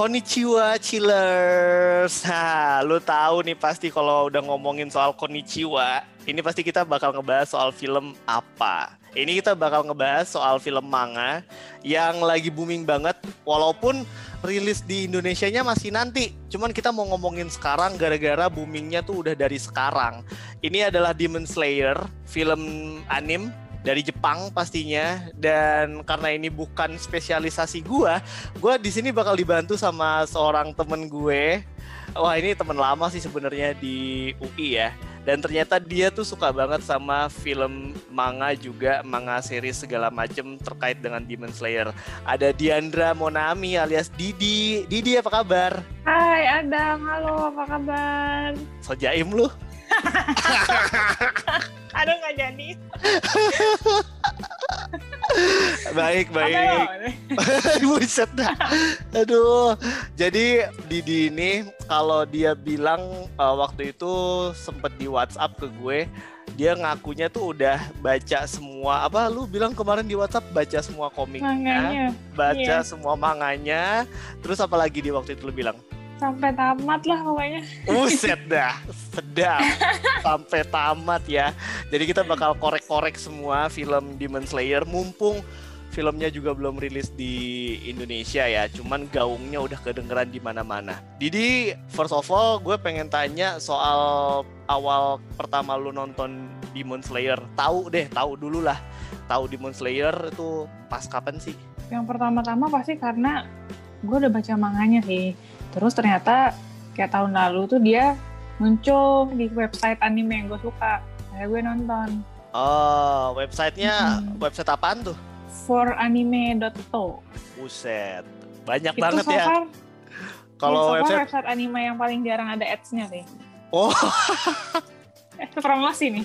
Konnichiwa chillers. Nah, lu tahu nih pasti kalau udah ngomongin soal konnichiwa, ini pasti kita bakal ngebahas soal film apa. Ini kita bakal ngebahas soal film manga yang lagi booming banget walaupun rilis di Indonesia-nya masih nanti. Cuman kita mau ngomongin sekarang gara-gara boomingnya tuh udah dari sekarang. Ini adalah Demon Slayer, film anim dari Jepang pastinya dan karena ini bukan spesialisasi gua, gua di sini bakal dibantu sama seorang temen gue. Wah, ini temen lama sih sebenarnya di UI ya. Dan ternyata dia tuh suka banget sama film manga juga, manga series segala macem terkait dengan Demon Slayer. Ada Diandra Monami alias Didi. Didi apa kabar? Hai Adam, halo apa kabar? So jaim lu. Aduh nggak jadi. baik baik. Buset dah. Aduh. Jadi Didi ini kalau dia bilang uh, waktu itu sempet di WhatsApp ke gue, dia ngakunya tuh udah baca semua apa lu bilang kemarin di WhatsApp baca semua komiknya, Manganya. baca iya. semua manganya, terus apa lagi di waktu itu lu bilang? Sampai tamat lah pokoknya. Buset dah, sedap. Sampai tamat ya. Jadi kita bakal korek-korek semua film Demon Slayer mumpung filmnya juga belum rilis di Indonesia ya. Cuman gaungnya udah kedengeran di mana-mana. Didi, first of all gue pengen tanya soal awal pertama lu nonton Demon Slayer. Tahu deh, tahu dulu lah. Tahu Demon Slayer itu pas kapan sih? Yang pertama-tama pasti karena gue udah baca manganya sih. Terus ternyata kayak tahun lalu tuh dia muncul di website anime yang gue suka. Kayak gue nonton. Oh, websitenya Hmm. website apaan tuh? foranime.to Buset, banyak Itu banget so ya. Kalau so website website anime yang paling jarang ada ads-nya sih. Oh, Eh, itu promosi nih.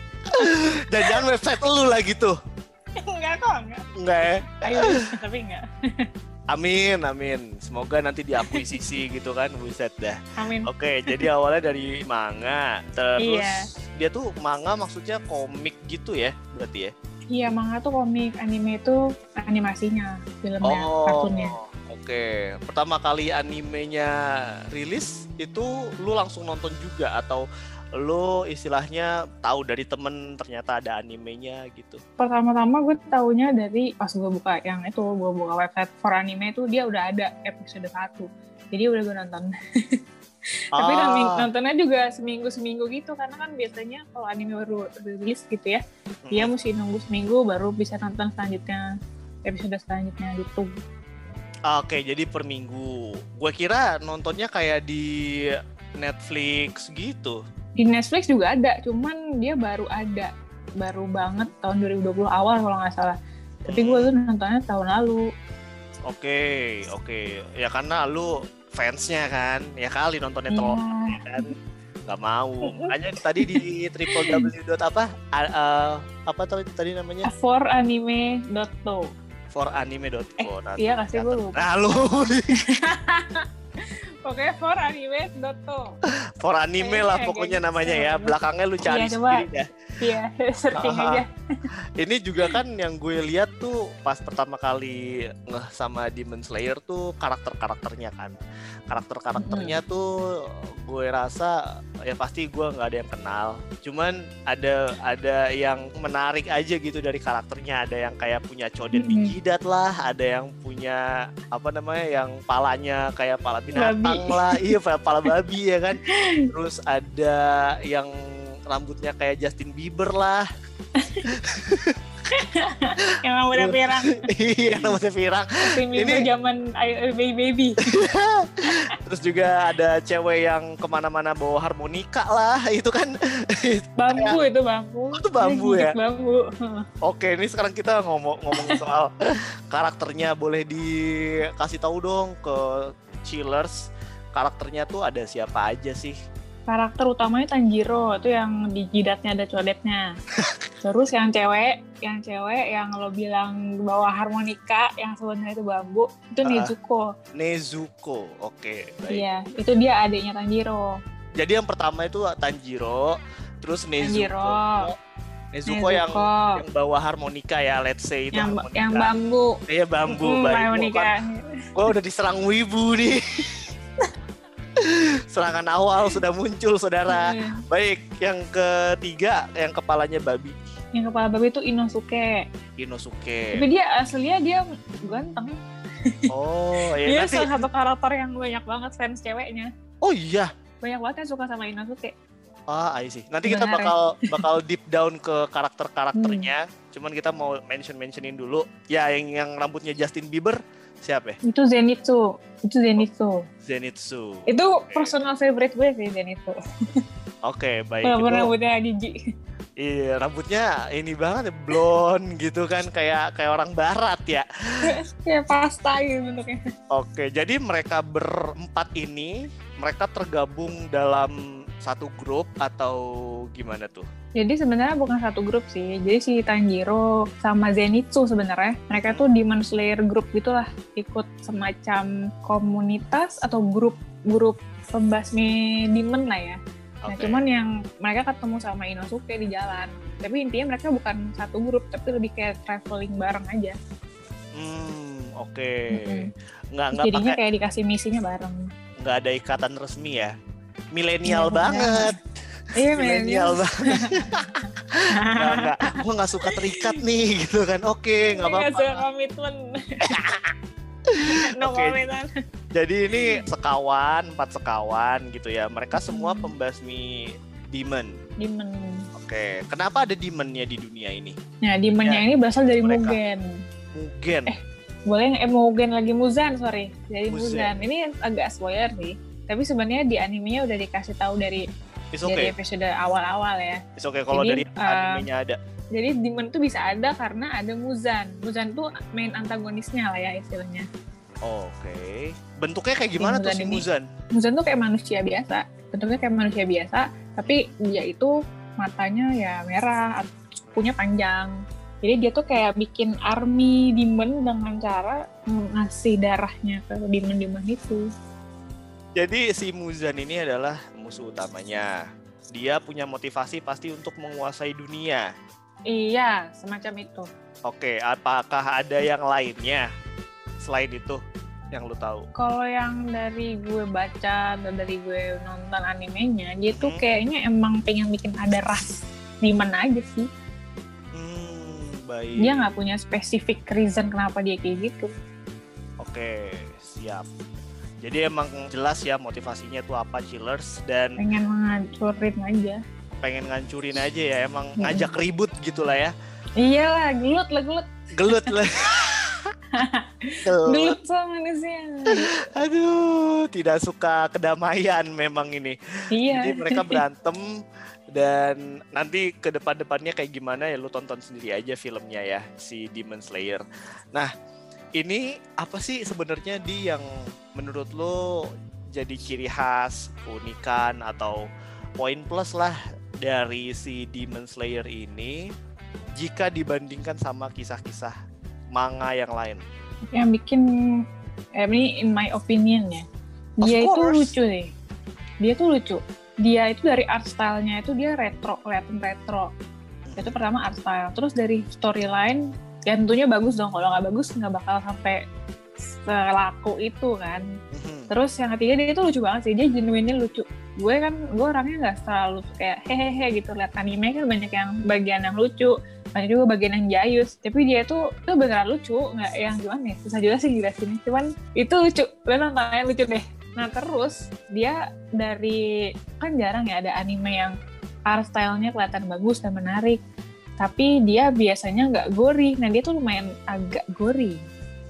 dan jangan website lu lah gitu. enggak kok, enggak. Enggak ya? Ayo, tapi enggak. Amin, amin. Semoga nanti diakuisisi gitu kan, buset dah. Amin. Oke, jadi awalnya dari manga, terus Iya. dia tuh manga maksudnya komik gitu ya, berarti ya? Iya, manga tuh komik, anime itu animasinya, filmnya, kartunnya. Oke. Pertama kali animenya rilis itu lu langsung nonton juga atau lu istilahnya tahu dari temen ternyata ada animenya gitu. Pertama-tama gue taunya dari pas gue buka yang itu, gue buka website for anime itu dia udah ada episode 1. Jadi udah gue nonton. Tapi Ah, nami- nontonnya juga seminggu-seminggu gitu, karena kan biasanya kalau anime baru rilis gitu ya, dia mesti nunggu seminggu baru bisa nonton selanjutnya, episode selanjutnya gitu. Oke, jadi per minggu. Gue kira nontonnya kayak di Netflix gitu. Di Netflix juga ada, cuman dia baru ada, baru banget tahun 2020 awal kalau nggak salah. Tapi gue tuh nontonnya tahun lalu. Oke, oke. Ya karena lu fansnya kan, ya kali nontonnya telat Iya. kan. Gak mau. Makanya tadi di www. apa? A- uh, apa tadi tadi namanya? foranime.to foranime.co. Nah, Iya kasih gue lupa. Nah, lu Pokoknya for anime Kayaknya lah kayak pokoknya gitu. namanya ya. Belakangnya lu cari Iya, sendiri dah. Iya, searching aja. Ini juga kan yang gue lihat tuh pas pertama kali ngeh sama Demon Slayer tuh karakter-karakternya kan. Karakter-karakternya tuh gue rasa ya pasti gue nggak ada yang kenal. Cuman ada ada yang menarik aja gitu dari karakternya. Ada yang kayak punya codet di Mm-mm. jidat lah, ada yang punya apa namanya yang palanya kayak pala binatang Babi. Lah. Iya, pala, pala babi ya kan. Terus ada yang rambutnya kayak Justin Bieber lah. Yang rambutnya pirang. Iya, rambutnya pirang. Ini- zaman baby baby. Terus juga ada cewek yang ke mana-mana bawa harmonika lah. Itu kan. Bambu itu bambu. Oh, itu bambu Dia ya? Bambu. Oke, ini sekarang kita ngomong ngomongin soal karakternya. Boleh dikasih tahu dong ke chillers. Karakternya tuh ada siapa aja sih? Karakter utamanya Tanjiro itu yang di jidatnya ada coletnya. Terus yang cewek, yang cewek yang lo bilang bawa harmonika yang sebenarnya itu bambu itu Ah. Nezuko. Nezuko. Oke, baik. Iya, itu dia adiknya Tanjiro. Jadi yang pertama itu Tanjiro, terus Nezuko. Tanjiro. Nezuko, yang yang bawa harmonika ya, let's say itu yang, harmonika. yang bambu. Iya bambu, Mm, baik. harmonika. Gue udah diserang wibu nih. Serangan awal sudah muncul, saudara. Iya. Baik, yang ketiga, yang kepalanya babi. Yang kepala babi itu Inosuke. Inosuke. Tapi dia aslinya dia ganteng. Oh, Dia iya nanti. salah satu karakter yang banyak banget fans ceweknya. Oh iya. Banyak banget yang suka sama Inosuke. Ah, I see. Nanti kita bakal bakal deep down ke karakter-karakternya. Hmm. Cuman kita mau mention-mentionin dulu. Ya, yang yang rambutnya Justin Bieber siapa ya? Itu Zenitsu. Itu Zenitsu. Zenitsu. Itu personal favorite gue sih Zenitsu. Oke, baik. Walaupun rambutnya jijik. Iya, rambutnya ini banget ya, blonde gitu kan kayak kayak orang barat ya. Kayak pasta gitu bentuknya. Oke, jadi mereka berempat ini mereka tergabung dalam satu grup atau gimana tuh? Jadi sebenarnya bukan satu grup sih. Jadi si Tanjiro sama Zenitsu sebenarnya mereka tuh Demon Slayer group gitulah, ikut semacam komunitas atau grup grup pembasmi demon lah ya. Nah, Oke. cuman yang mereka ketemu sama Inosuke di jalan. Tapi intinya mereka bukan satu grup, tapi lebih kayak traveling bareng aja. Hmm, oke. Mm-mm. Nggak nggak Jadinya pakai kayak dikasih misinya bareng. nggak ada ikatan resmi ya. Milenial Iya, banget. Iya, Milenial banget. Nggak, nggak. Gue nggak suka terikat nih gitu kan. Oke, nggak Nggak apa-apa. suka komitmen. no Oke. komitmen. Jadi ini sekawan, empat sekawan gitu ya. Mereka semua pembasmi demon. Demon. Oke, kenapa ada demonnya di dunia ini? Nah, demonnya Ya, ini berasal dari mereka. Mugen. Mugen. Eh, Boleh nggak? Eh, Mugen lagi Muzan, sorry. Dari Muzan. Muzan. Ini agak spoiler sih. Tapi sebenarnya di animenya udah dikasih tahu dari It's dari okay. episode awal-awal ya. It's okay kalau dari uh, animenya ada. Jadi demon tuh bisa ada karena ada Muzan. Muzan tuh main antagonisnya lah ya istilahnya. Oke. Bentuknya kayak gimana tuh Muzan si ini. Muzan? Muzan tuh kayak manusia biasa. Bentuknya kayak manusia biasa, tapi dia itu matanya ya merah, punya panjang. Jadi dia tuh kayak bikin army demon dengan cara ngasih darahnya ke demon-demon itu. Jadi si Muzan ini adalah musuh utamanya. Dia punya motivasi pasti untuk menguasai dunia. Iya, semacam itu. Oke, apakah ada yang lainnya selain itu yang lu tahu? Kalau yang dari gue baca dan dari gue nonton animenya, dia tuh Hmm. kayaknya emang pengen bikin ada ras demon aja sih. Hmm, baik. Dia nggak punya spesifik reason kenapa dia kayak gitu. Oke, siap. Jadi emang jelas ya motivasinya tuh apa Chillers dan Pengen ngancurin aja. pengen ngancurin aja ya emang Hmm. ngajak ribut gitu lah ya. Iyalah, gelut lah gelut. Gelut lah. Gelut. Gelut sama manusia. Aduh, tidak suka kedamaian memang ini. Iya. Jadi mereka berantem dan nanti ke depan-depannya kayak gimana ya lu tonton sendiri aja filmnya ya si Demon Slayer. Nah, ini apa sih sebenarnya di yang menurut lu jadi ciri khas, keunikan atau poin plus lah dari si Demon Slayer ini jika dibandingkan sama kisah-kisah manga yang lain? Yang bikin eh, ini in my opinion ya. Dia itu lucu deh. Dia tuh lucu. Dia itu dari art style-nya itu dia retro, kelihatan retro. Itu pertama art style. Terus dari storyline, ya tentunya bagus dong. Kalau nggak bagus nggak bakal sampai selaku itu kan. Mhm. Terus yang ketiga dia itu lucu banget sih. Dia genuinely lucu. Gue kan, gue orangnya nggak selalu kayak hehehe gitu. Lihat anime kan banyak yang bagian yang lucu. Banyak juga bagian yang jayus. Tapi dia tuh, tuh beneran lucu. Nggak yang gimana ya. Susah juga sih jelasinnya. Cuman itu lucu. Lo nontonnya lucu deh. Nah terus dia dari, kan jarang ya ada anime yang art style-nya kelihatan bagus dan menarik. Tapi dia biasanya nggak gori. Nah dia tuh lumayan agak gori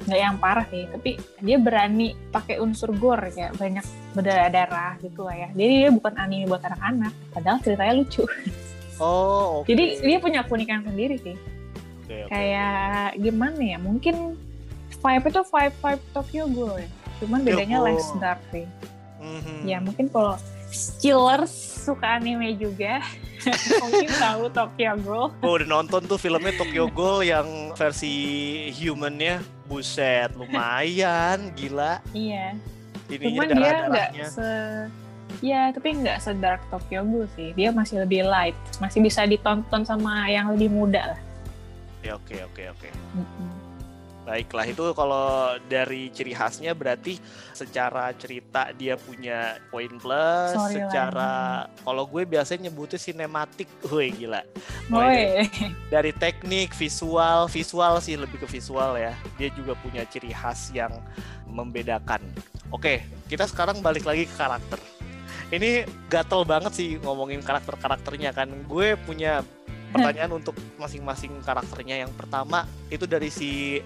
nggak yang parah sih tapi dia berani pakai unsur gore kayak banyak berdarah-darah gitu lah ya jadi dia bukan anime buat anak-anak padahal ceritanya lucu Oh, oke. jadi dia punya keunikan sendiri sih Oke, oke. kayak gimana ya mungkin vibe itu vibe vibe Tokyo Ghoul ya cuman bedanya Ghoul. less dark sih Mhm. ya mungkin kalau Chillers suka anime juga mungkin tahu Tokyo Ghoul Gue udah nonton tuh filmnya Tokyo Ghoul yang versi humannya buset lumayan gila iya ininya cuman dia nggak se Ya, tapi nggak sedark Tokyo Ghoul sih. Dia masih lebih light, masih bisa ditonton sama yang lebih muda lah. Ya oke oke oke. Mm-mm. Baiklah itu kalau dari ciri khasnya berarti secara cerita dia punya poin plus, Storyline. secara kalau gue biasanya nyebutnya sinematik, woi gila. Mulai dari- dari teknik, visual, visual sih lebih ke visual ya. Dia juga punya ciri khas yang membedakan. Oke, kita sekarang balik lagi ke karakter. Ini gatel banget sih ngomongin karakter-karakternya kan. Gue punya pertanyaan untuk masing-masing karakternya. Yang pertama itu dari si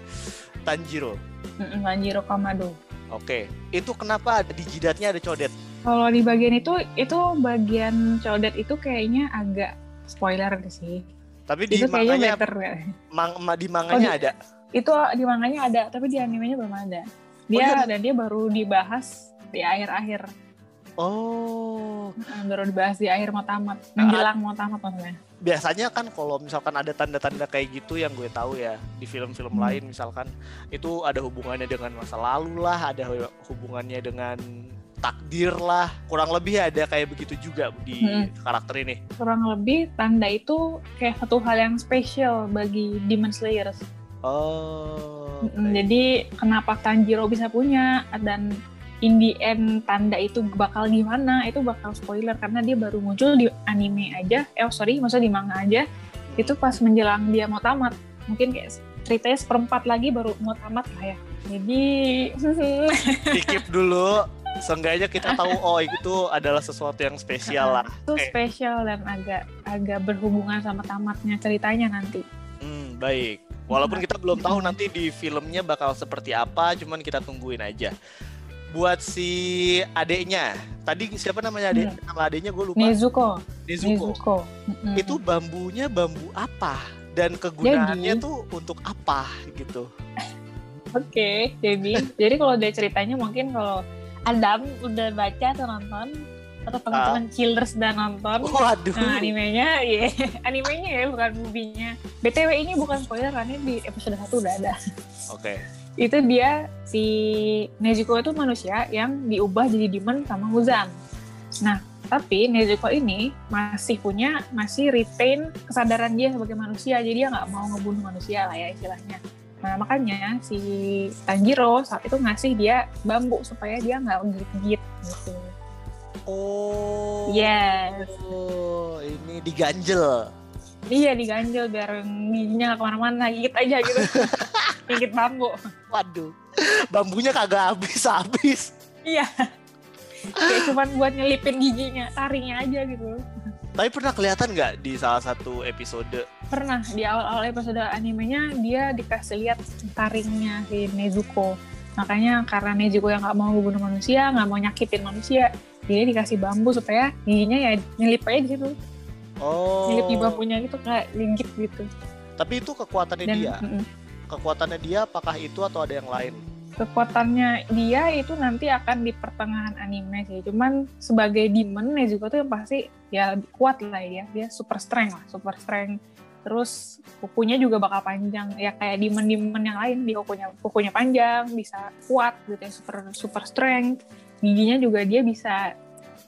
Tanjiro. Mm-mm, Manjiro Kamado. Oke, itu kenapa ada di jidatnya ada codet? Kalau di bagian itu, itu bagian codet itu kayaknya agak spoiler sih. Tapi di itu manganya, better. mang- ma- di manganya Oh, ada. Itu di manganya ada, tapi di animenya belum ada. Dia iya. dan dia baru dibahas di akhir-akhir. Oh, baru dibahas di akhir mau tamat, menjelang mau tamat maksudnya. Biasanya kan kalau misalkan ada tanda-tanda kayak gitu yang gue tahu ya di film-film Hmm. lain misalkan itu ada hubungannya dengan masa lalu lah, ada hubungannya dengan takdir lah, kurang lebih ada kayak begitu juga di Hmm. karakter ini. Kurang lebih tanda itu kayak satu hal yang spesial bagi Demon Slayers. Oh, baik. Jadi kenapa Tanjiro bisa punya dan in the end tanda itu bakal gimana itu bakal spoiler karena dia baru muncul di anime aja. Eh oh, sorry, maksudnya di manga aja. Itu pas menjelang dia mau tamat. Mungkin kayak ceritanya seperempat lagi baru mau tamat lah ya. Jadi Dikip dulu. Seenggaknya kita tahu oh itu adalah sesuatu yang spesial lah. itu Oke. spesial dan agak agak berhubungan sama tamatnya ceritanya nanti. Hmm, baik. Walaupun kita belum tahu nanti di filmnya bakal seperti apa, cuman kita tungguin aja. Buat si adeknya, tadi siapa namanya adek? Nama adeknya gue lupa. Nezuko, Nezuko. Nezuko. Mm-mm. Itu bambunya bambu apa? Dan kegunaannya tuh untuk apa gitu? Oke, jadi jadi kalau dari ceritanya mungkin kalau Adam udah baca atau nonton atau teman-teman chillers udah nonton Waduh. nah, animenya, ya animenya ya bukan movie-nya. BTW ini bukan spoiler karena di episode 1 udah ada. Oke. Itu dia si Nezuko itu manusia yang diubah jadi demon sama Muzan. Nah, tapi Nezuko ini masih punya masih retain kesadaran dia sebagai manusia, jadi dia nggak mau ngebunuh manusia lah ya istilahnya. Nah makanya si Tanjiro saat itu ngasih dia bambu supaya dia nggak gigit-gigit gitu. Oh. Yes. Oh, ini diganjel. Iya diganjel biar giginya nggak ke mana-mana, gigit aja gitu. gigit bambu. Waduh. Bambunya kagak habis-habis. Iya. Kayak cuman buat nyelipin giginya, taringnya aja gitu. Tapi pernah kelihatan nggak di salah satu episode? Pernah di awal-awal episode animenya dia dikasih lihat taringnya si Nezuko. Makanya karena Nezuko yang nggak mau ngebunuh manusia, nggak mau nyakitin manusia, dia dikasih bambu supaya giginya ya nyelip aja di situ. Oh. Nyelip di bambunya gitu kayak linggit gitu. Tapi itu kekuatannya Dan dia. mm-mm. Kekuatannya dia apakah itu atau ada yang lain? kekuatannya dia itu nanti akan di pertengahan anime sih. Cuman sebagai demon Nezuko tuh yang pasti ya lebih kuat lah ya. Dia super strength lah, super strength. Terus kukunya juga bakal panjang ya kayak demon-demon yang lain dia kukunya kukunya panjang, bisa kuat gitu ya, super super strength. Giginya juga dia bisa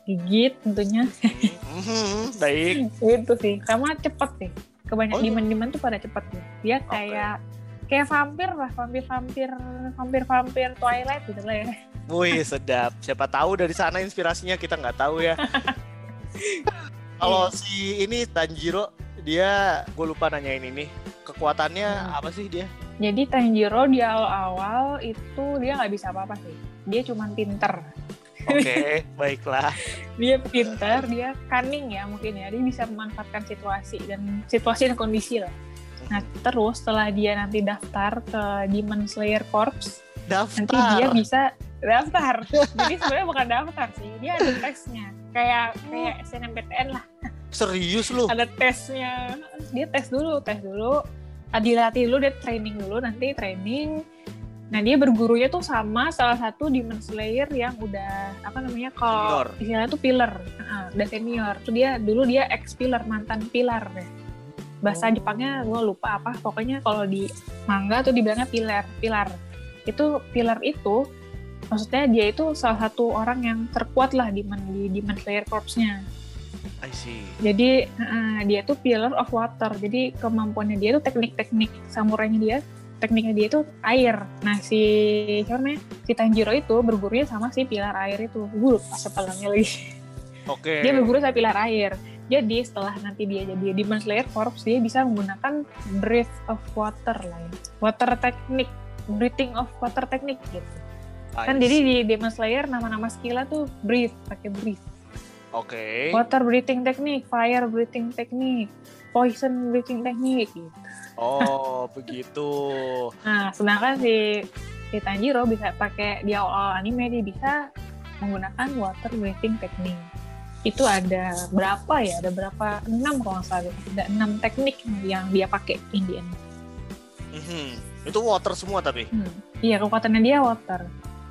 gigit tentunya Mhm, baik. gitu sih. Sama cepet sih. Kebanyakan Oh, iya. demon-demon tuh pada cepet ya. Dia kayak kayak vampir lah, vampir-vampir vampir-vampir Twilight gitu lah ya. Wih, sedap. Siapa tahu dari sana inspirasinya kita nggak tahu ya. Kalau si ini Tanjiro, dia gue lupa nanyain ini. Kekuatannya Hmm. apa sih dia? Jadi Tanjiro di awal-awal itu dia nggak bisa apa-apa sih. Dia cuma pinter. Oke, baiklah. Dia pinter, dia cunning ya mungkin ya. Dia bisa memanfaatkan situasi dan situasi dan kondisi lah. Nah terus setelah dia nanti daftar ke Demon Slayer Corps, Daftar. nanti dia bisa daftar. Jadi sebenarnya bukan daftar sih, dia ada tesnya. Kayak kayak SNMPTN lah, Serius lu? ada tesnya. Dia tes dulu, tes dulu. Dilatih dulu, dia training dulu, nanti training. Nah dia bergurunya tuh sama salah satu Demon Slayer yang udah apa namanya kalau istilahnya tuh pillar, Ah, udah senior. Tuh dia dulu dia ex pillar mantan pilar ya. Bahasa Oh. Jepangnya gue lupa apa. Pokoknya kalau di manga tuh dibilangnya pilar, pilar. Itu pilar itu maksudnya dia itu salah satu orang yang terkuat lah di di Demon Slayer Corps-nya. I see. Jadi uh, dia tuh pillar of water. Jadi kemampuannya dia tuh teknik-teknik samurainya dia, tekniknya dia itu air. Nah si siapa namanya? Si Tanjiro itu bergurunya sama si pilar air itu. Gue lupa sepelangnya lagi. Oke. Okay. Dia berguru sama pilar air. Jadi setelah nanti dia jadi Demon Slayer Corps, dia bisa menggunakan breath of water lah ya. Water technique, breathing of water technique gitu. I kan jadi di Demon Slayer nama-nama skillnya tuh breathe, pakai breathe. Oke. Okay. Water breathing technique, fire breathing technique, poison breathing technique gitu. Oh, begitu. Nah, sedangkan si si Tanjiro bisa pakai di awal anime dia bisa menggunakan water breathing technique itu ada berapa ya ada berapa enam kalau nggak salah ada enam teknik yang dia pakai Indian mm-hmm. itu water semua tapi hmm. iya kekuatannya dia water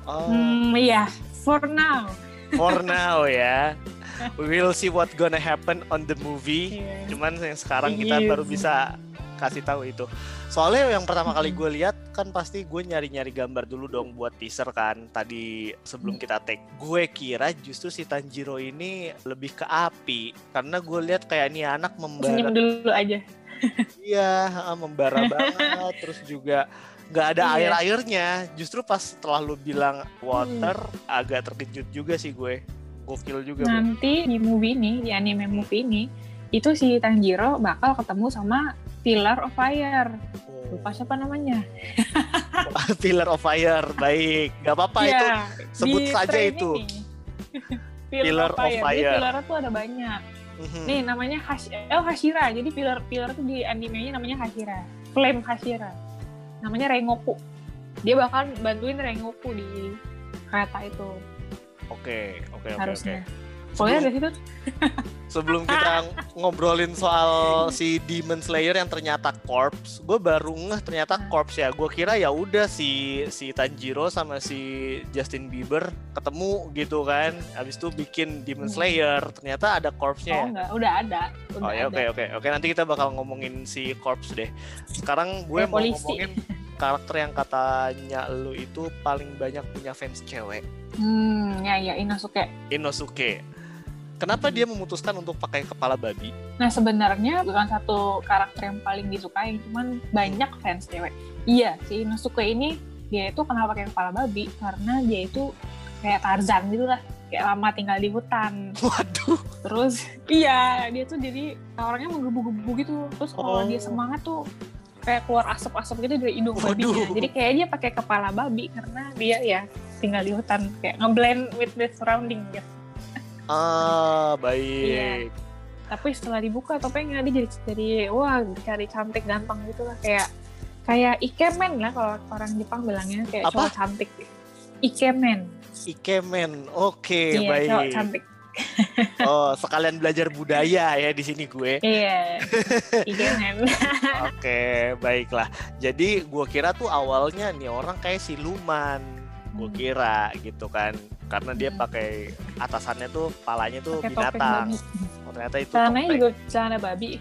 oh. hmm, iya for now for now ya we will see what gonna happen on the movie yeah. cuman yang sekarang kita yeah. baru bisa kasih tahu itu soalnya yang pertama kali gue lihat kan pasti gue nyari-nyari gambar dulu dong buat teaser kan tadi sebelum kita take gue kira justru si Tanjiro ini lebih ke api karena gue lihat kayak ini anak membara senyum dulu aja iya membara banget terus juga nggak ada iya. air airnya justru pas setelah lu bilang water hmm. agak terkejut juga sih gue gokil juga nanti di movie ini di anime movie ini itu si Tanjiro bakal ketemu sama Pillar of Fire. Oh. Lupa siapa namanya. Pillar of Fire, baik. Gak apa-apa ya, itu. Sebut saja itu. Pillar, Pillar of Fire. Of fire. Jadi Pillar itu ada banyak. Mm-hmm. Nih namanya Hash El Hashira. Jadi Pillar Pillar itu di animenya namanya Hashira. Flame Hashira. Namanya Rengoku. Dia bakal bantuin Rengoku di kereta itu. Oke, oke, oke, oke. Pokoknya dari situ. Sebelum kita ngobrolin soal si Demon Slayer yang ternyata corpse, gue baru ngeh ternyata corpse ya. Gue kira ya udah si si Tanjiro sama si Justin Bieber ketemu gitu kan. Habis itu bikin Demon hmm. Slayer. Ternyata ada corpse-nya. Oh ya? enggak, udah ada. Udah oh ya oke oke oke nanti kita bakal ngomongin si corpse deh. Sekarang gue mau polisi. ngomongin karakter yang katanya lu itu paling banyak punya fans cewek. Hmm, ya ya Inosuke. Inosuke Kenapa dia memutuskan untuk pakai kepala babi? Nah sebenarnya bukan satu karakter yang paling disukai, cuman banyak fans cewek. Iya, si Inosuke ini dia itu kenapa pakai kepala babi karena dia itu kayak Tarzan gitu lah, kayak lama tinggal di hutan. Waduh. Terus iya dia tuh jadi orangnya menggebu-gebu gitu. Terus kalau oh. dia semangat tuh kayak keluar asap-asap gitu dari hidung Waduh. babinya. Jadi kayak dia pakai kepala babi karena dia ya tinggal di hutan kayak ngeblend with the surrounding gitu. Ah, baik. Iya. Tapi setelah dibuka topengnya dia jadi jadi wah cari cantik ganteng gitu lah kayak kayak ikemen lah kalau orang Jepang bilangnya kayak Apa? cowok cantik. Ikemen. Ikemen. Oke, okay, iya, baik. Cowok cantik. Oh, sekalian belajar budaya ya di sini gue. Iya. Ikemen. Oke, baiklah. Jadi gue kira tuh awalnya nih orang kayak siluman. Gue hmm. kira gitu kan karena dia hmm. pakai atasannya tuh palanya tuh pake binatang. Oh, ternyata itu celananya juga celana babi.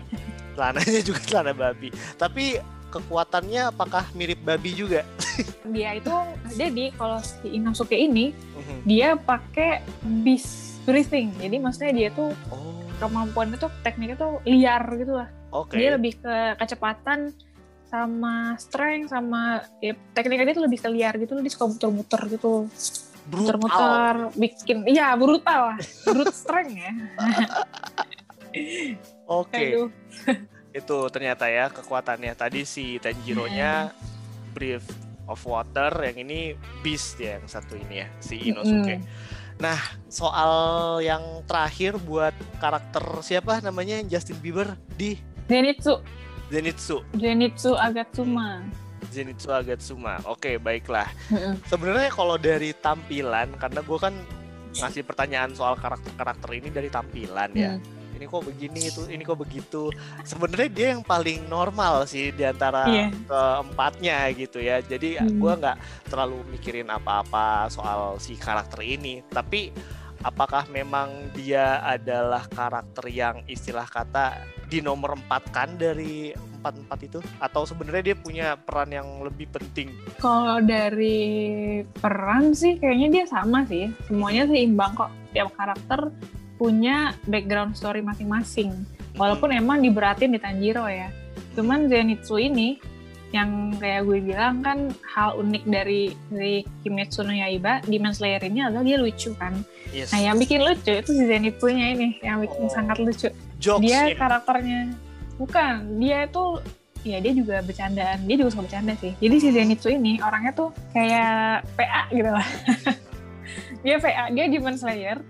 Celananya juga celana babi. Tapi kekuatannya apakah mirip babi juga? dia itu jadi kalau si Inosuke ini uh-huh. dia pakai beast breathing. Jadi maksudnya dia tuh oh. kemampuan itu tekniknya tuh liar gitu lah. Okay. Dia lebih ke kecepatan sama strength sama ya, tekniknya dia tuh lebih liar gitu loh dia suka muter-muter gitu muter-muter bikin iya brutal lah brut strength ya oke okay. itu ternyata ya kekuatannya tadi si Tanjiro-nya hmm. Breath of Water yang ini Beast ya yang satu ini ya si Inosuke hmm. Nah, soal yang terakhir buat karakter siapa namanya Justin Bieber di Zenitsu. Zenitsu. Zenitsu Agatsuma. Zenitsu Agatsuma. Oke, baiklah. Sebenarnya kalau dari tampilan, karena gue kan ngasih pertanyaan soal karakter-karakter ini dari tampilan ya. Mm. Ini kok begini itu, ini kok begitu. Sebenarnya dia yang paling normal sih di antara yeah. keempatnya gitu ya. Jadi mm. gue nggak terlalu mikirin apa-apa soal si karakter ini. Tapi apakah memang dia adalah karakter yang istilah kata di nomor empat kan dari empat-empat itu? Atau sebenarnya dia punya peran yang lebih penting? Kalau dari peran sih kayaknya dia sama sih. Semuanya seimbang kok. Tiap karakter punya background story masing-masing. Walaupun Hmm. emang diberatin di Tanjiro ya. Cuman Zenitsu ini yang kayak gue bilang kan hal unik dari dari Kimetsu no Yaiba, Demon Slayer ini adalah dia lucu kan. Yes. Nah yang bikin lucu itu si Zenitsu-nya ini yang bikin Oh. sangat lucu. Jokes dia in. karakternya bukan dia itu ya dia juga bercandaan dia juga suka bercanda sih jadi si Zenitsu ini orangnya tuh kayak PA gitu lah dia PA dia Demon Slayer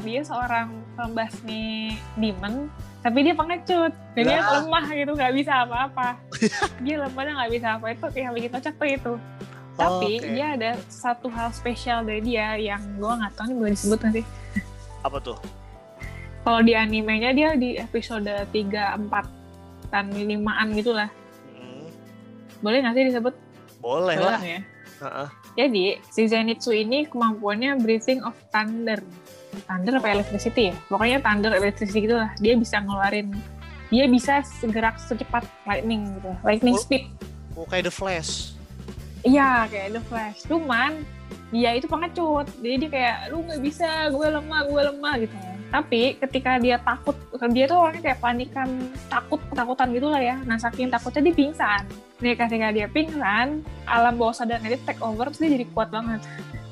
dia seorang pembasmi demon tapi dia pengecut dan dia Lah. lemah gitu nggak bisa apa-apa dia lemahnya nggak bisa apa itu yang bikin kocak tuh itu tapi Oke. dia ada satu hal spesial dari dia yang gue nggak tahu nih boleh disebut sih Apa tuh? kalau di animenya dia di episode 3, 4 dan 5an gitu lah. Hmm, Boleh nggak sih disebut? boleh Boleh lah. ya. Heeh. Jadi, si Zenitsu ini kemampuannya breathing of thunder. Thunder apa electricity ya? Pokoknya thunder electricity gitu lah. Dia bisa ngeluarin, dia bisa gerak secepat lightning gitu. Lightning Oh. speed. Oh, kayak The Flash. Iya, kayak The Flash. Cuman, dia itu pengecut. Jadi dia kayak, lu nggak bisa, gue lemah, gue lemah gitu. Tapi ketika dia takut, dia tuh orangnya kayak panikan, takut, ketakutan gitu lah ya. Nah saking takutnya dia pingsan. Nih ketika dia pingsan, alam bawah sadarnya dia take over, terus dia jadi kuat banget.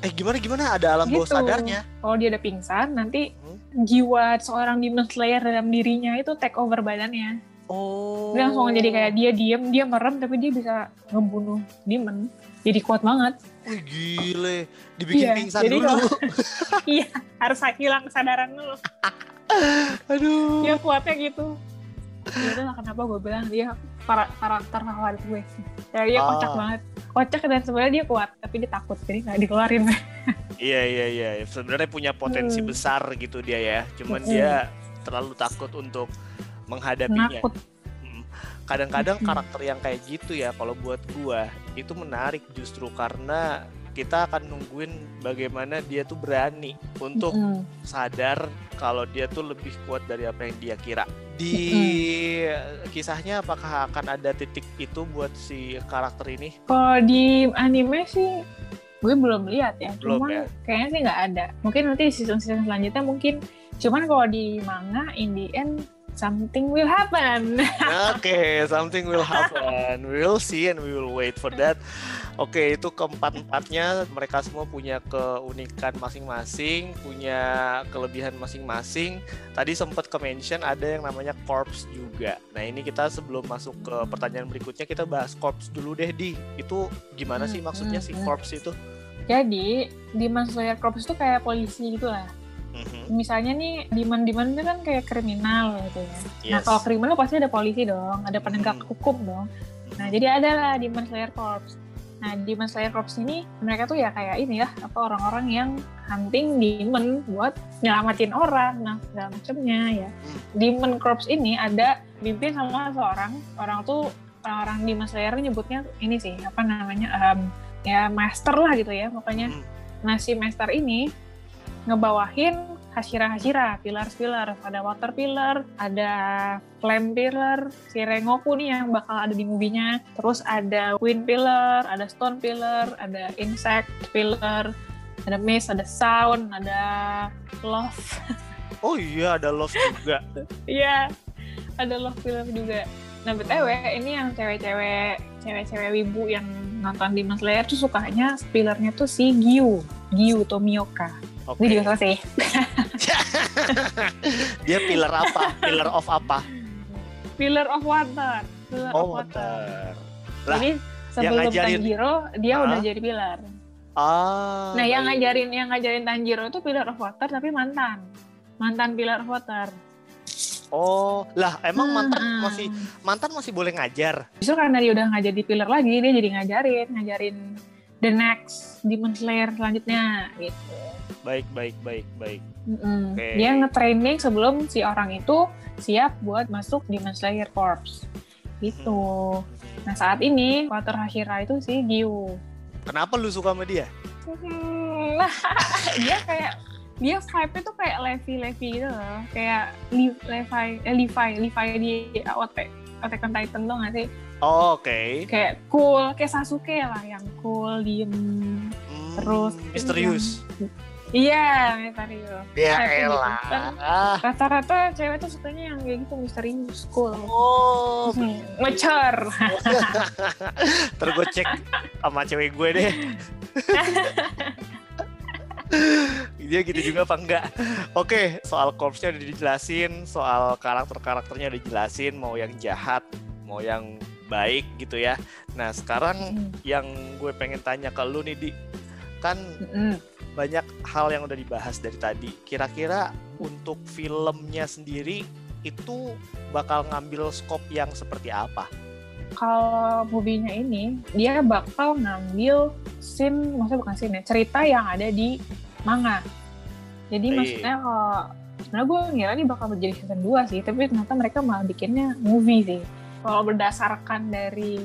Eh gimana gimana ada alam bawah Gitu. sadarnya? Kalau dia udah pingsan, nanti Hmm. jiwa seorang Demon Slayer dalam dirinya itu take over badannya. Oh. Dia langsung jadi kayak dia diem, dia merem, tapi dia bisa ngebunuh demon. Jadi kuat banget. Wih gile, dibikin Iya, pingsan jadi dulu. Iya, harus hilang kesadaran dulu. Aduh. Dia kuatnya gitu. Ya itulah kenapa gue bilang dia para karakter favorit gue. Ya dia Ah. kocak banget. Kocak dan sebenarnya dia kuat, tapi dia takut jadi nggak dikeluarin. Iya iya iya, sebenarnya punya potensi Hmm. besar gitu dia ya. Cuman Hmm. dia terlalu takut untuk menghadapinya. Nakut. Mm. Kadang-kadang Hmm. karakter yang kayak gitu ya kalau buat gua itu menarik justru karena kita akan nungguin bagaimana dia tuh berani untuk Mm-mm. sadar kalau dia tuh lebih kuat dari apa yang dia kira. Di kisahnya apakah akan ada titik itu buat si karakter ini? Kalau di anime sih gue belum lihat ya. Belum Cuman ya? kayaknya sih nggak ada. Mungkin nanti season-season selanjutnya mungkin. Cuman kalau di manga in the end something will happen. Oke, something will happen. We will see and we will wait for that. Oke, itu keempat-empatnya mereka semua punya keunikan masing-masing, punya kelebihan masing-masing. Tadi sempat ke mention ada yang namanya corpse juga. Nah, ini kita sebelum masuk ke pertanyaan berikutnya kita bahas corpse dulu deh, Di. Itu gimana sih Hmm, maksudnya hmm, si hmm. corpse itu? Jadi Demon Slayer Corps itu kayak polisi gitu lah. Mhm. Misalnya nih Demon-Demon itu kan kayak kriminal gitu ya. Nah Yes. kalau kriminal pasti ada polisi dong, ada penegak Hmm. hukum dong. Nah Mhm. jadi ada lah Demon Slayer Corps. Nah Demon Slayer Corps ini mereka tuh ya kayak ini ya apa orang-orang yang hunting demon buat nyelamatin orang, nah segala macamnya ya. Hmm. Demon Corps ini ada dipimpin sama seorang orang tuh orang-orang Demon Slayer nyebutnya ini sih apa namanya em, ya master lah gitu ya pokoknya. Mhm. Nah si master ini ngebawahin Hashira-Hashira, pilar-pilar. Ada water pillar, ada flame pillar, si Rengoku nih yang bakal ada di movie-nya. Terus ada wind pillar, ada stone pillar, ada insect pillar, ada mist, ada sound, ada love. Oh iya, ada love juga. Iya, ada love pillar juga. Nah BTW ini yang cewek-cewek cewek-cewek wibu yang nonton Demon Slayer tuh sukanya pillarnya tuh si Gyu, Gyu Tomioka. Oke. Ini juga selesai. Dia pillar apa? Pillar of apa? Pillar of Water. Pillar of Oh, Water. water. Lah, Jadi sebelum ngajarin- Tanjiro dia Ah. udah jadi pilar. Ah. nah, yang baik. ngajarin yang ngajarin Tanjiro itu Pillar of Water tapi mantan. Mantan Pillar of Water. Oh, lah emang mantan Hmm. masih mantan masih boleh ngajar. Justru karena dia udah nggak jadi pilar lagi, dia jadi ngajarin, ngajarin the next Demon Slayer selanjutnya gitu. Baik, baik, baik, baik. Mm-mm. Oke. Dia nge-training sebelum si orang itu siap buat masuk Demon Slayer Corps. Gitu. Nah saat ini Water Hashira itu si Gyu. Kenapa lu suka sama dia? Hmm, Nah, dia kayak dia vibe itu kayak Levi Levi gitu loh, kayak Levi, eh, Levi, Levi di AOT. Attack on Titan tuh nggak sih? Oh, Oke. Kayak cool, kayak Sasuke lah yang cool, diem. Hmm, Terus misterius. Iya, misterius. Ya gitu. elah. Rata-rata cewek tuh sukanya yang kayak gitu misterius, cool. Oh, Hmm. Ntar gue cek sama cewek gue deh. Dia gitu juga apa enggak? Oke, soal corpsnya udah dijelasin, soal karakter-karakternya udah dijelasin, mau yang jahat, mau yang baik gitu ya. Nah sekarang Hmm. yang gue pengen tanya ke lu nih, Di. Kan Mm-mm. banyak hal yang udah dibahas dari tadi. Kira-kira untuk filmnya sendiri itu bakal ngambil skop yang seperti apa? Kalau movie-nya ini, dia bakal ngambil scene, maksudnya bukan scene ya, cerita yang ada di manga. Jadi Iya. maksudnya kalau sebenarnya gue ngira ini bakal menjadi season 2 sih, tapi ternyata mereka malah bikinnya movie sih. Kalau berdasarkan dari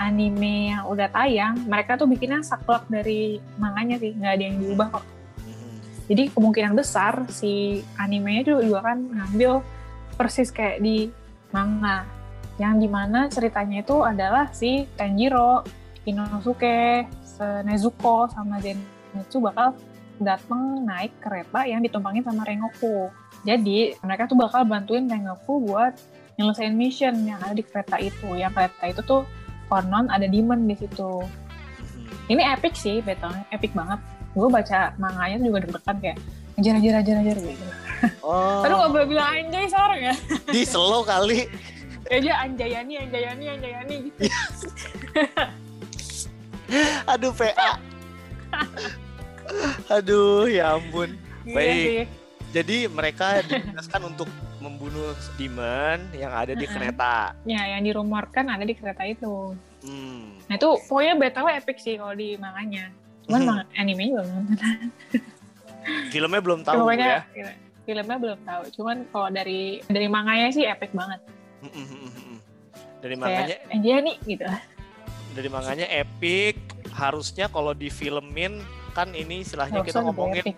anime yang udah tayang, mereka tuh bikinnya saklek dari manganya sih, nggak ada yang diubah kok. Mhm. Jadi kemungkinan besar si animenya juga, juga kan ngambil persis kayak di manga. Yang di mana ceritanya itu adalah si Tanjiro, Inosuke, Nezuko, sama Zenitsu bakal datang naik kereta yang ditumpangin sama Rengoku. Jadi mereka tuh bakal bantuin Rengoku buat nyelesain mission yang ada di kereta itu. Yang kereta itu tuh konon ada demon di situ. Mhm. Ini epic sih, betul, epic banget. Gue baca manganya juga deg-degan kayak ngejar ngejar ngejar ngejar gitu. Oh, Aduh gak boleh bilang anjay sekarang ya. di slow kali. Ya aja anjayani, anjayani, anjayani gitu. Aduh PA. Aduh ya ampun. Iya Baik. sih. Jadi mereka ditugaskan untuk membunuh demon yang ada di kereta. Ya, yang dirumorkan ada di kereta itu. Hmm. Nah itu pokoknya BTW epic sih kalau di manganya. Cuman Hmm. anime juga belum nonton. Filmnya belum tahu Pokoknya ya. filmnya belum tahu. Cuman kalau dari dari manganya sih epic banget. Dari manganya Kayak anjayani gitu. dari manganya epic. Harusnya kalau difilmin kan ini istilahnya kita ngomongin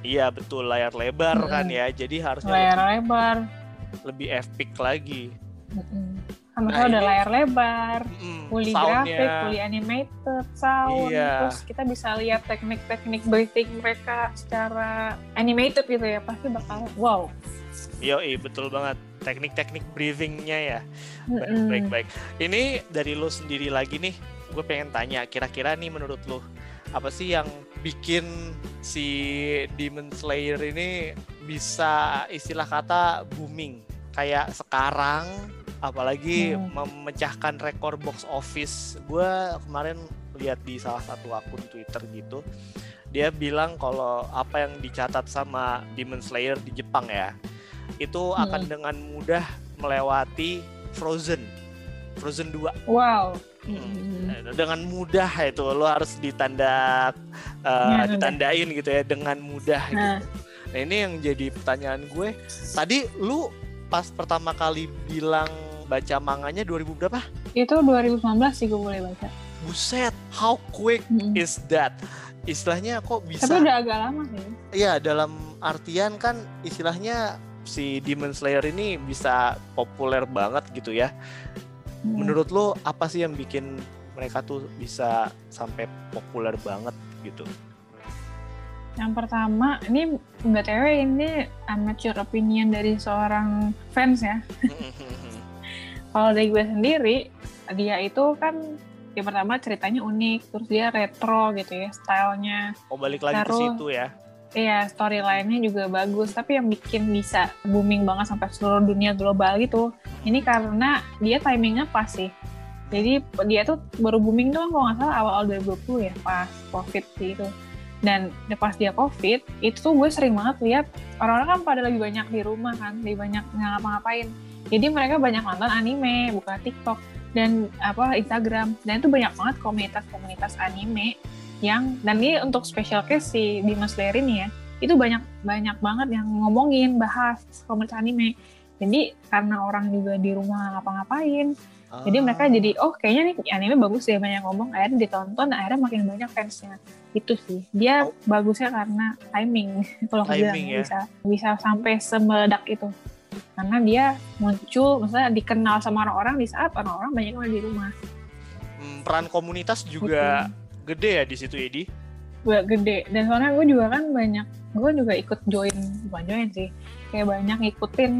iya betul layar lebar Mm-mm. kan ya. Jadi harusnya Layar lebih, lebar. lebih epic lagi. Mm-mm. Kan Nah, udah ini- layar lebar. Mm, fully soundnya. grafik, fully animated, sound, Iya. terus kita bisa lihat teknik-teknik breathing mereka secara animated gitu ya, pasti bakal wow. Yoi, betul banget. Teknik-teknik breathingnya ya. Baik, Mm-mm. baik, baik. Ini dari lo sendiri lagi nih, gue pengen tanya, kira-kira nih menurut lo, apa sih yang bikin si Demon Slayer ini bisa istilah kata booming? Kayak sekarang, apalagi Hmm. memecahkan rekor box office. Gue kemarin lihat di salah satu akun Twitter gitu, dia bilang kalau apa yang dicatat sama Demon Slayer di Jepang ya, itu akan Hmm. dengan mudah melewati Frozen. Frozen 2 Wow. Hmm. Dengan mudah itu lo harus ditanda uh, Ya, ditandain gitu ya dengan mudah Nah. gitu. Nah ini yang jadi pertanyaan gue. Tadi lu pas pertama kali bilang baca manganya 2000 berapa? Itu 2019 sih gue boleh baca. Buset, how quick Mm-mm. is that? Istilahnya kok bisa? Tapi udah agak lama sih. Iya dalam artian kan istilahnya si Demon Slayer ini bisa populer banget gitu ya. Mm. Menurut lo apa sih yang bikin mereka tuh bisa sampai populer banget gitu? Yang pertama, ini BTW ini amateur opinion dari seorang fans ya. Kalau dari gue sendiri, dia itu kan yang pertama ceritanya unik, terus dia retro gitu ya, stylenya. oh balik lagi ke Taruh. situ ya? Iya, storyline-nya juga bagus, tapi yang bikin bisa booming banget sampai seluruh dunia global gitu, ini karena dia timingnya pas sih. Jadi dia tuh baru booming tuh kalau nggak salah awal-awal 2020 ya, pas COVID sih itu. Dan pas dia COVID, itu tuh gue sering banget lihat orang-orang kan pada lagi banyak di rumah kan, lebih banyak ngapa-ngapain. Jadi mereka banyak nonton anime, buka TikTok dan apa Instagram. Dan itu banyak banget komunitas-komunitas anime yang dan ini untuk special case si Demon Slayer ini ya itu banyak banyak banget yang ngomongin bahas komunitas anime jadi karena orang juga di rumah nggak ngapa-ngapain jadi mereka Ah. jadi oh kayaknya nih anime bagus deh banyak ngomong akhirnya ditonton akhirnya makin banyak fansnya itu sih dia Oh. bagusnya karena timing kalau aku bilang Timing ya. bisa bisa sampai semeledak itu karena dia muncul misalnya dikenal sama orang-orang di saat orang-orang banyak yang di rumah Hmm, peran komunitas juga gede ya di situ Edi. gue gede dan soalnya gue juga kan banyak gue juga ikut join bukan join sih kayak banyak ngikutin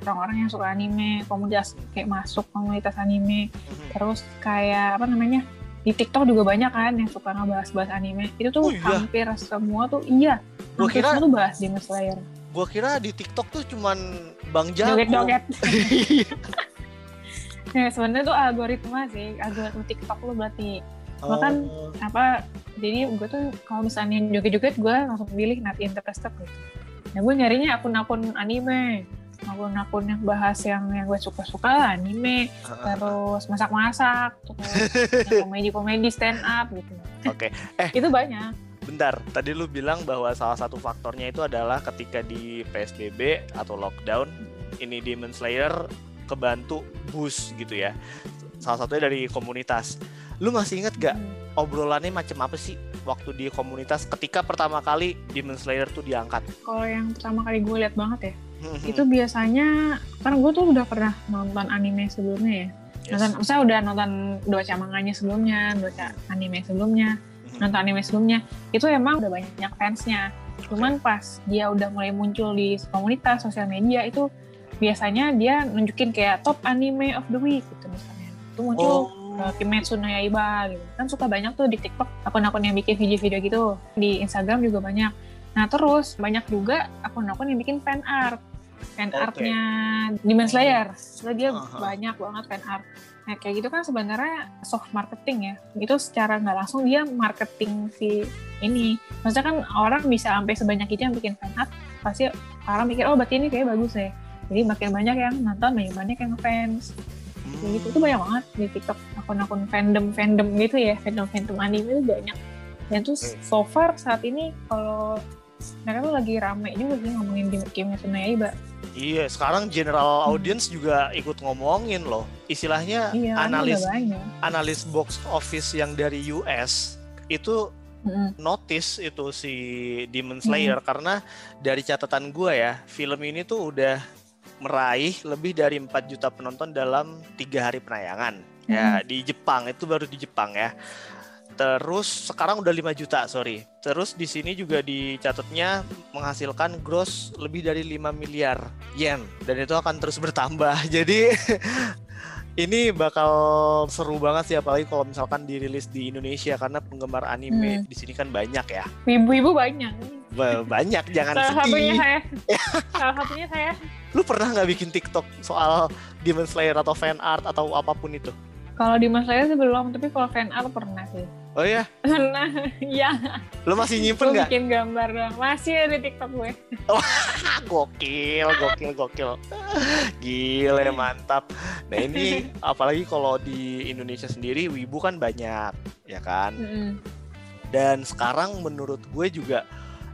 orang-orang yang suka anime komunitas kayak masuk komunitas anime Mhm. terus kayak apa namanya di TikTok juga banyak kan yang suka ngebahas-bahas anime itu Oh tuh iya? hampir semua tuh iya Gua hampir kira- semua tuh bahas Demon Slayer Gua kira di TikTok tuh cuman Bang Jago. joget-joget ya sebenarnya tuh algoritma sih algoritma TikTok lu berarti Bahkan Oh. apa jadi gue tuh kalau misalnya joget-joget gue langsung pilih not interested gitu nah gue nyarinya akun-akun anime akun-akun yang bahas yang yang gue suka-suka anime terus masak-masak terus komedi-komedi stand up gitu Oke, eh. itu banyak Bentar, tadi lu bilang bahwa salah satu faktornya itu adalah ketika di PSBB atau lockdown, ini Demon Slayer kebantu boost gitu ya. Salah satunya dari komunitas. Lu masih inget gak Hmm. obrolannya macam apa sih waktu di komunitas ketika pertama kali Demon Slayer tuh diangkat? kalau yang pertama kali gue lihat banget ya Hmm. itu biasanya karena gue tuh udah pernah nonton anime sebelumnya ya Yes. nonton saya udah nonton dua manganya sebelumnya dua anime sebelumnya Mhm. nonton anime sebelumnya itu emang udah banyak fansnya cuman pas dia udah mulai muncul di komunitas sosial media itu biasanya dia nunjukin kayak top anime of the week gitu misalnya itu muncul Oh. Uh, Kimetsu no Yaiba gitu. Kan suka banyak tuh di TikTok akun-akun yang bikin video-video gitu. Di Instagram juga banyak. Nah terus banyak juga akun-akun yang bikin fan art. Fan Oke. artnya Demon Slayer. Soalnya dia Aha. banyak banget fan art. Nah kayak gitu kan sebenarnya soft marketing ya. Itu secara nggak langsung dia marketing si ini. Maksudnya kan orang bisa sampai sebanyak itu yang bikin fan art pasti orang mikir oh berarti ini kayak bagus ya. Jadi makin banyak yang nonton makin banyak yang fans kayak gitu itu banyak banget di TikTok akun-akun fandom fandom gitu ya fandom fandom anime itu banyak dan terus Hmm. so far saat ini kalau mereka tuh lagi rame juga sih ngomongin di Kimetsu no Yaiba Iya, sekarang general audience juga ikut ngomongin loh. Istilahnya iya analis analis box office yang dari US itu Mm-mm. notice itu si Demon Slayer karena dari catatan gua ya, film ini tuh udah meraih lebih dari 4 juta penonton dalam tiga hari penayangan. Ya, di Jepang itu baru di Jepang ya. Terus sekarang udah 5 juta, sorry. Terus di sini juga dicatatnya menghasilkan gross lebih dari 5 miliar yen dan itu akan terus bertambah. Jadi ini bakal seru banget sih apalagi kalau misalkan dirilis di Indonesia karena penggemar anime Hmm. di sini kan banyak ya. ibu-ibu banyak Ba- Banyak, jangan salah satunya sedih. saya salah satunya saya Lu pernah nggak bikin TikTok soal Demon Slayer atau fan art atau apa pun itu? kalau Mas saya sih belum tapi kalau fan art pernah sih Oh iya, nah iya lu masih nyimpen nggak? bikin gambar doang masih ada di TikTok gue gokil, gokil, gokil. Gile, mantap. Nah ini apalagi kalau di Indonesia sendiri, wibu kan banyak, ya kan? Mm-mm. Dan sekarang menurut gue juga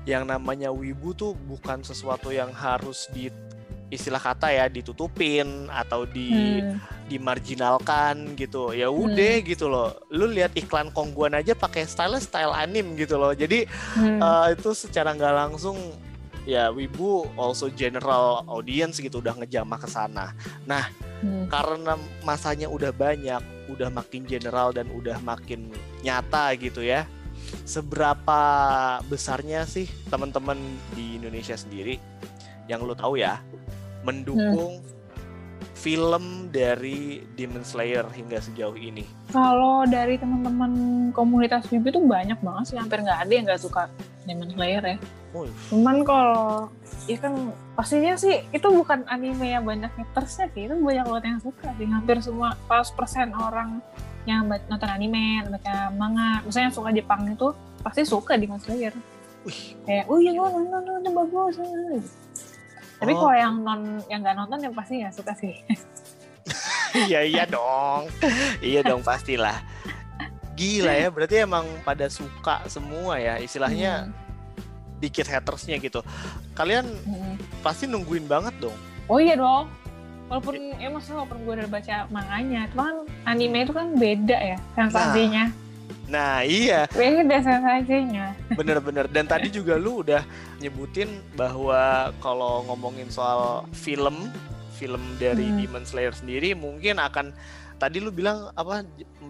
yang namanya wibu tuh bukan sesuatu yang harus di istilah kata ya ditutupin atau di Hmm. dimarginalkan gitu ya udah gitu loh lu lihat iklan kongguan aja pakai style style anim gitu loh jadi Hmm. eh, itu secara nggak langsung ya wibu also general audience gitu udah ngejamah ke sana Hmm. karena masanya udah banyak udah makin general dan udah makin nyata gitu ya seberapa besarnya sih teman-teman di Indonesia sendiri yang lu tahu ya mendukung film dari Demon Slayer hingga sejauh ini Kalau dari teman-teman komunitas Wibu itu banyak banget sih, hampir nggak ada yang nggak suka Demon Slayer ya. Wih, Cuman kalau ya kan pastinya sih itu bukan anime yang banyak hatersnya sih, itu banyak banget yang suka sih. Hampir semua 100% orang yang nonton anime, baca manga, misalnya yang suka Jepang itu pasti suka Demon Slayer. wih, Kayak, oh iya gue nonton, nonton bagus. Tapi Oh. kalau yang non yang nggak nonton yang pasti nggak suka sih. iya iya dong iya dong pastilah gila ya berarti emang pada suka semua ya istilahnya dikit hatersnya gitu kalian Hmm. pasti nungguin banget dong Oh iya dong. Walaupun ya maksudnya walaupun gue udah baca manganya, cuman anime itu kan beda ya sensasinya. nah iya Beda sensasinya. bener-bener dan tadi juga lu udah nyebutin bahwa kalau ngomongin soal film film dari Hmm. Demon Slayer sendiri mungkin akan tadi lu bilang apa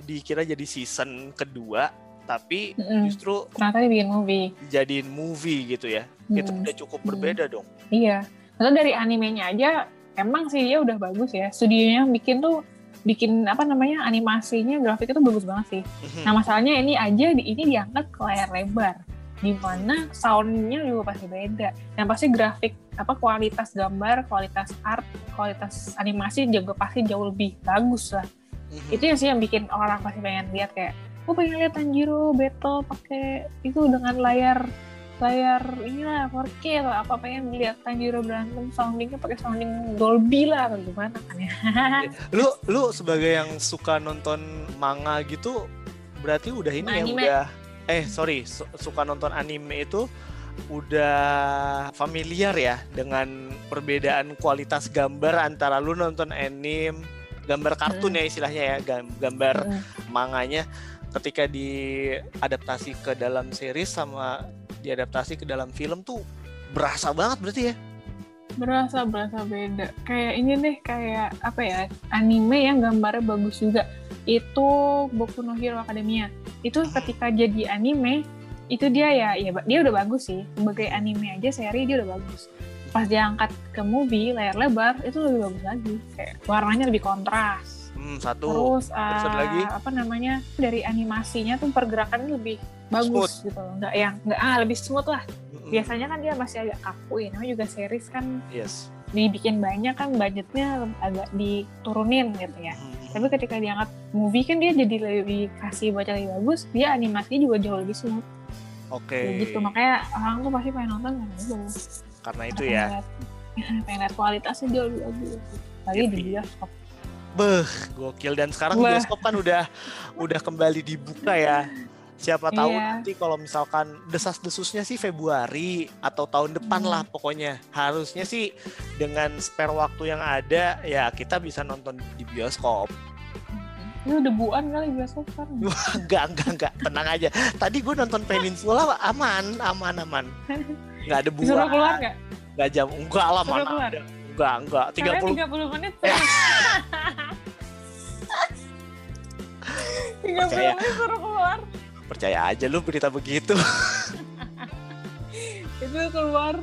dikira jadi season kedua tapi Mm-mm. justru ternyata dibikin movie jadiin movie gitu ya. Itu Hmm. udah cukup berbeda dong. iya ternyata dari animenya aja emang sih dia udah bagus ya studionya bikin tuh bikin apa namanya animasinya grafiknya tuh bagus banget sih Mhm. Nah masalahnya ini aja di, ini diangkat ke layar lebar, di mana soundnya juga pasti beda. Dan pasti grafik apa kualitas gambar, kualitas art, kualitas animasi juga pasti jauh lebih bagus lah. Mhm. Itu yang sih yang bikin orang pasti pengen lihat kayak, gue pengen lihat Tanjiro battle pakai itu dengan layar layar inilah 4K atau apa pengen lihat Tanjiro berantem soundingnya pakai sounding Dolby lah atau gimana kan ya lu lu sebagai yang suka nonton manga gitu berarti udah ini ya Anime. udah eh sorry su- suka nonton anime itu udah familiar ya dengan perbedaan kualitas gambar antara lu nonton anime gambar kartun ya istilahnya ya gam- gambar Mm. manganya ketika diadaptasi ke dalam series sama diadaptasi ke dalam film tuh berasa banget berarti ya? Berasa berasa beda. Kayak ini deh kayak apa ya anime yang gambarnya bagus juga. Itu Boku no Hero Academia. Itu ketika jadi anime itu dia ya ya dia udah bagus sih. Sebagai anime aja seri dia udah bagus. Pas diangkat ke movie layar lebar itu lebih bagus lagi. Kayak warnanya lebih kontras. Hmm, satu. Terus terus ada eh, lagi? apa namanya dari animasinya tuh pergerakannya lebih bagus gitu loh nggak yang nggak ah lebih smooth lah biasanya kan dia masih agak kaku ya namanya juga series kan yes dibikin banyak kan budgetnya agak diturunin gitu ya. Mhm. Tapi ketika diangkat movie kan dia jadi lebih kasih baca lebih bagus, dia animasinya juga jauh lebih smooth. oke Kayak gitu makanya orang tuh pasti pengen nonton karena itu. karena itu ya pengen lihat kualitasnya jauh lebih bagus. Lagi di bioskop. Beh, gokil dan sekarang bioskop kan udah udah kembali dibuka ya. Siapa tahu Iya. nanti kalau misalkan desas-desusnya sih Februari atau tahun depan Hmm. lah pokoknya. Harusnya sih dengan spare waktu yang ada ya kita bisa nonton di bioskop. Itu debuan kali bioskop kan. Enggak, enggak, enggak. Tenang aja. Tadi gue nonton Peninsula aman, aman, aman. Enggak ada Disuruh buah. keluar nggak? Enggak jam. Enggak lah Disuruh mana keluar? ada. Enggak, enggak. Karena 30 30 menit. Eh. 30 Percaya. menit suruh keluar. Percaya aja lu berita begitu. Itu keluar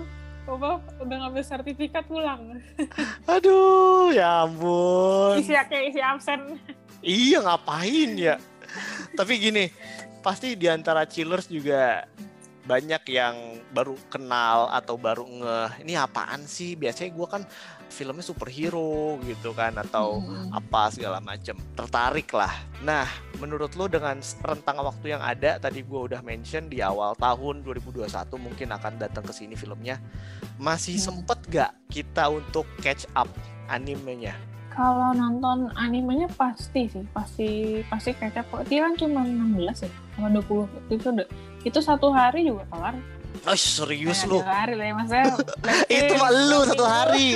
apa udah ngambil sertifikat pulang. Aduh, ya ampun. Isi kayak isi absen. Iya ngapain ya? Tapi gini, pasti di antara chillers juga banyak yang baru kenal atau baru ngeh ini apaan sih? Biasanya gue kan filmnya superhero gitu kan atau Hmm. apa segala macem tertarik lah. Nah, menurut lo dengan rentang waktu yang ada tadi gue udah mention di awal tahun 2021 mungkin akan datang ke sini filmnya. Masih Hmm. sempet gak kita untuk catch up animenya? Kalau nonton animenya pasti sih, pasti pasti kecap kok. Dia kan cuma 16 ya, sama 20 itu itu satu hari juga kelar. Oh serius Nah, lu? Hari lah ya maksudnya. Itu mah lu satu hari.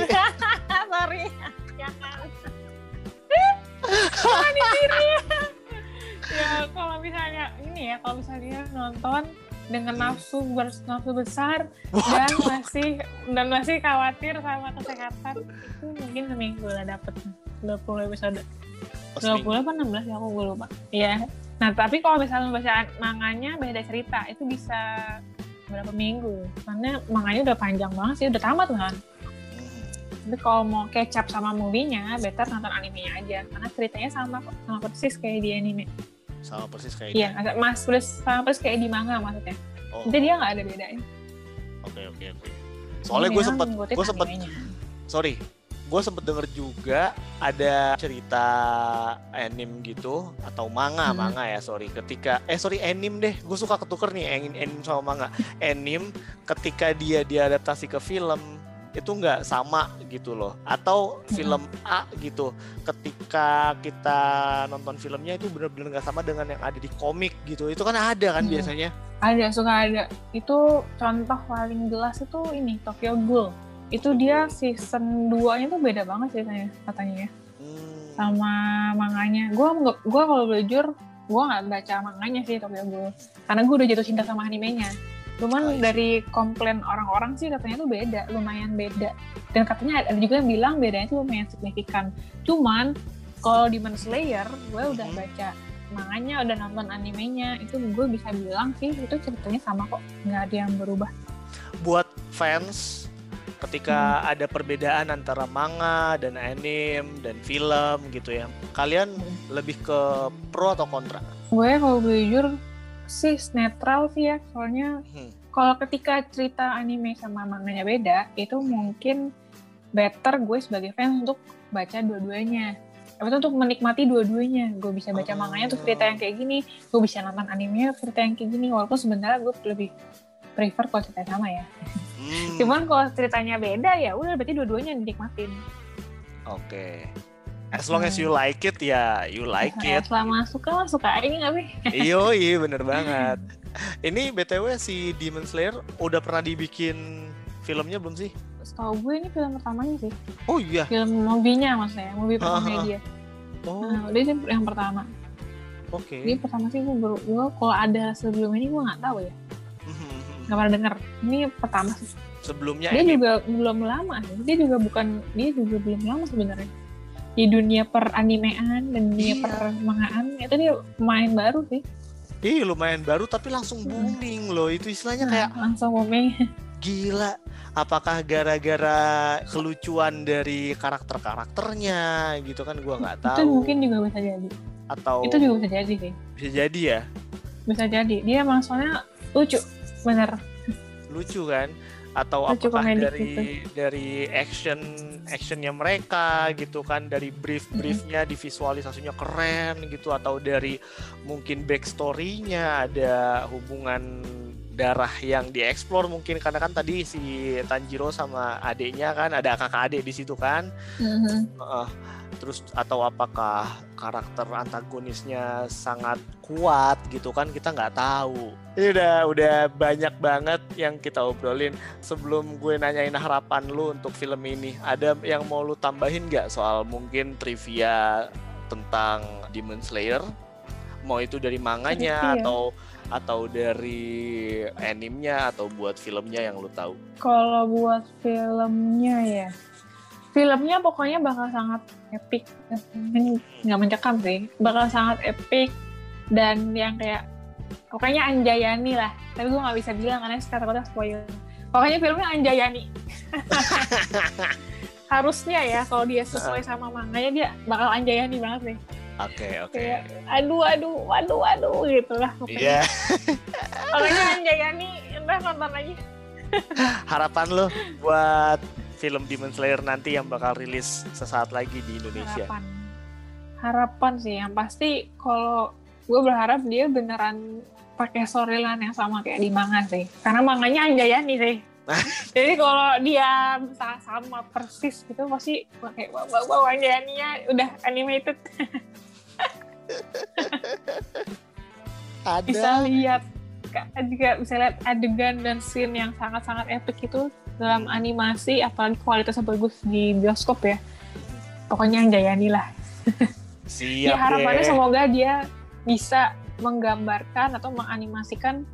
Sorry. Ya. Jangan kalau misalnya ini ya, kalau misalnya nonton dengan nafsu bers- nafsu besar dan masih dan masih khawatir sama kesehatan itu mungkin seminggu lah dapet 20 episode Pas 20 minggu. apa 16 ya aku gue lupa iya nah tapi kalau misalnya baca manganya beda cerita itu bisa berapa minggu. Karena manganya udah panjang banget sih udah tamat kan. Tapi kalau mau kecap sama movie-nya better nonton animenya aja. Karena ceritanya sama sama persis kayak di anime. Sama persis kayak iya agak mas persis sama persis kayak di manga maksudnya. Oh, jadi dia nggak ada bedanya. Oke oke oke. Soalnya gue Memang sempet, gue sempet, sorry, gue sempet denger juga ada cerita anime gitu atau manga Hmm. manga ya sorry. Ketika eh sorry anime deh, gue suka ketuker nih anime, anime sama manga. Anime ketika dia diadaptasi ke film itu nggak sama gitu loh atau film A gitu ketika kita nonton filmnya itu bener-bener nggak sama dengan yang ada di komik gitu itu kan ada kan Hmm. biasanya ada suka ada itu contoh paling jelas itu ini Tokyo Ghoul itu dia season 2 nya tuh beda banget ceritanya katanya ya Hmm. sama manganya gue nggak gue kalau jujur gue nggak baca manganya sih Tokyo Ghoul karena gue udah jatuh cinta sama animenya Cuman Oh, dari komplain orang-orang sih katanya tuh beda, lumayan beda. Dan katanya ada juga yang bilang bedanya tuh lumayan signifikan. Cuman kalau Demon Slayer, gue udah Mhm. baca manganya, udah nonton animenya, itu gue bisa bilang sih itu ceritanya sama kok, nggak ada yang berubah. Buat fans ketika ada perbedaan antara manga dan anime dan film gitu ya. Kalian lebih ke pro atau kontra? Gue kalau gue jujur sih netral sih ya, soalnya Hmm. kalau ketika cerita anime sama manganya beda, itu mungkin better gue sebagai fans untuk baca dua-duanya. Apa tuh untuk menikmati dua-duanya. Gue bisa baca Oh. manganya untuk cerita yang kayak gini, gue bisa nonton animenya cerita yang kayak gini. Walaupun sebenarnya gue lebih prefer kalau cerita sama ya. Hmm, Cuman kalau ceritanya beda ya udah berarti dua-duanya dinikmatin. Oke. As long as you like it ya you like Ya, it. selama suka lah suka ini nggak sih? Iyo, iya bener banget. Ini BTW si Demon Slayer udah pernah dibikin filmnya belum sih? Setahu gue ini film pertamanya sih. Oh iya. Film movie-nya maksudnya, movie pertamanya Ah, ah. dia. Oh, Nah, udah sih yang pertama. oke. Jadi pertama sih gue baru, gue kalau ada sebelum ini gue nggak tahu ya, Mhm. Nggak pernah denger. Ini pertama sih. Sebelumnya Dia anime. juga belum lama. Dia juga bukan, dia juga belum lama sebenarnya. Di dunia per animean dan dunia Iya. per mangaan itu dia main baru sih. Ih, lumayan baru tapi langsung booming loh. Itu istilahnya Nah, kayak langsung booming. gila. Apakah gara-gara kelucuan dari karakter-karakternya gitu kan gua nggak tahu. Itu mungkin juga bisa jadi. atau Itu juga bisa jadi sih. bisa jadi ya Bisa jadi. Dia emang soalnya lucu, bener. lucu kan? Atau Lucu apakah dari dari action actionnya mereka gitu kan? Dari brief briefnya di visualisasinya keren gitu. Atau dari mungkin backstorynya ada hubungan darah yang dieksplor mungkin. Karena kan tadi si Tanjiro sama adiknya kan ada kakak adik di situ kan? Mhm. Heeh. Terus atau apakah karakter antagonisnya sangat kuat gitu kan kita nggak tahu. Ini udah udah banyak banget yang kita obrolin. Sebelum gue nanyain harapan lu untuk film ini ada yang mau lu tambahin nggak soal mungkin trivia tentang Demon Slayer? Mau itu dari manganya Trivia. atau atau dari animenya atau buat filmnya yang lu tahu? Kalau buat filmnya ya, filmnya pokoknya bakal sangat epic. Nggak mencekam sih, bakal sangat epic dan yang kayak pokoknya Anjayani lah. Tapi gue nggak bisa bilang karena kata-kata spoiler. Pokoknya filmnya Anjayani. Harusnya ya kalau dia sesuai sama manganya dia bakal Anjayani banget nih. oke oke Kayak aduh aduh waduh waduh gitu lah pokoknya. Iya Pokoknya Anjayani, entah nonton aja. harapan lo buat film Demon Slayer nanti yang bakal rilis sesaat lagi di Indonesia. harapan. Harapan sih yang pasti kalau gue berharap dia beneran pakai storyline yang sama kayak di manga sih. Karena manganya Anjayani sih. Jadi kalau dia sa- sama persis gitu pasti kayak wow wow, wow Anjayaninya udah animated. Bisa lihat ka- juga bisa lihat adegan dan scene yang sangat-sangat epic itu dalam animasi apalagi kualitasnya bagus di bioskop ya. Pokoknya Anjayani lah. Siap ya harapannya deh. semoga dia bisa menggambarkan atau menganimasikan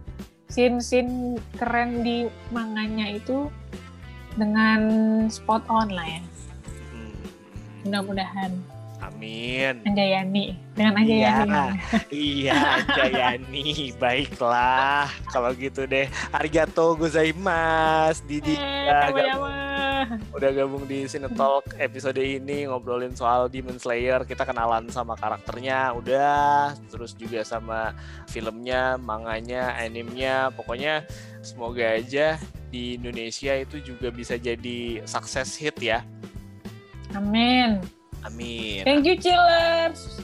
scene-scene keren di manganya itu dengan spot on lah ya. Hmm, mudah-mudahan Amin. Anjayani dengan Anjayani Iya. Iya, Jayani. Baiklah. Kalau gitu deh. Arigato gozaimasu. Didi Eh, udah gabung, udah gabung di Cine Talk episode ini ngobrolin soal Demon Slayer. Kita kenalan sama karakternya udah, terus juga sama filmnya, manganya, animenya. Pokoknya semoga aja di Indonesia itu juga bisa jadi sukses hit ya. amin Amin. thank you chillers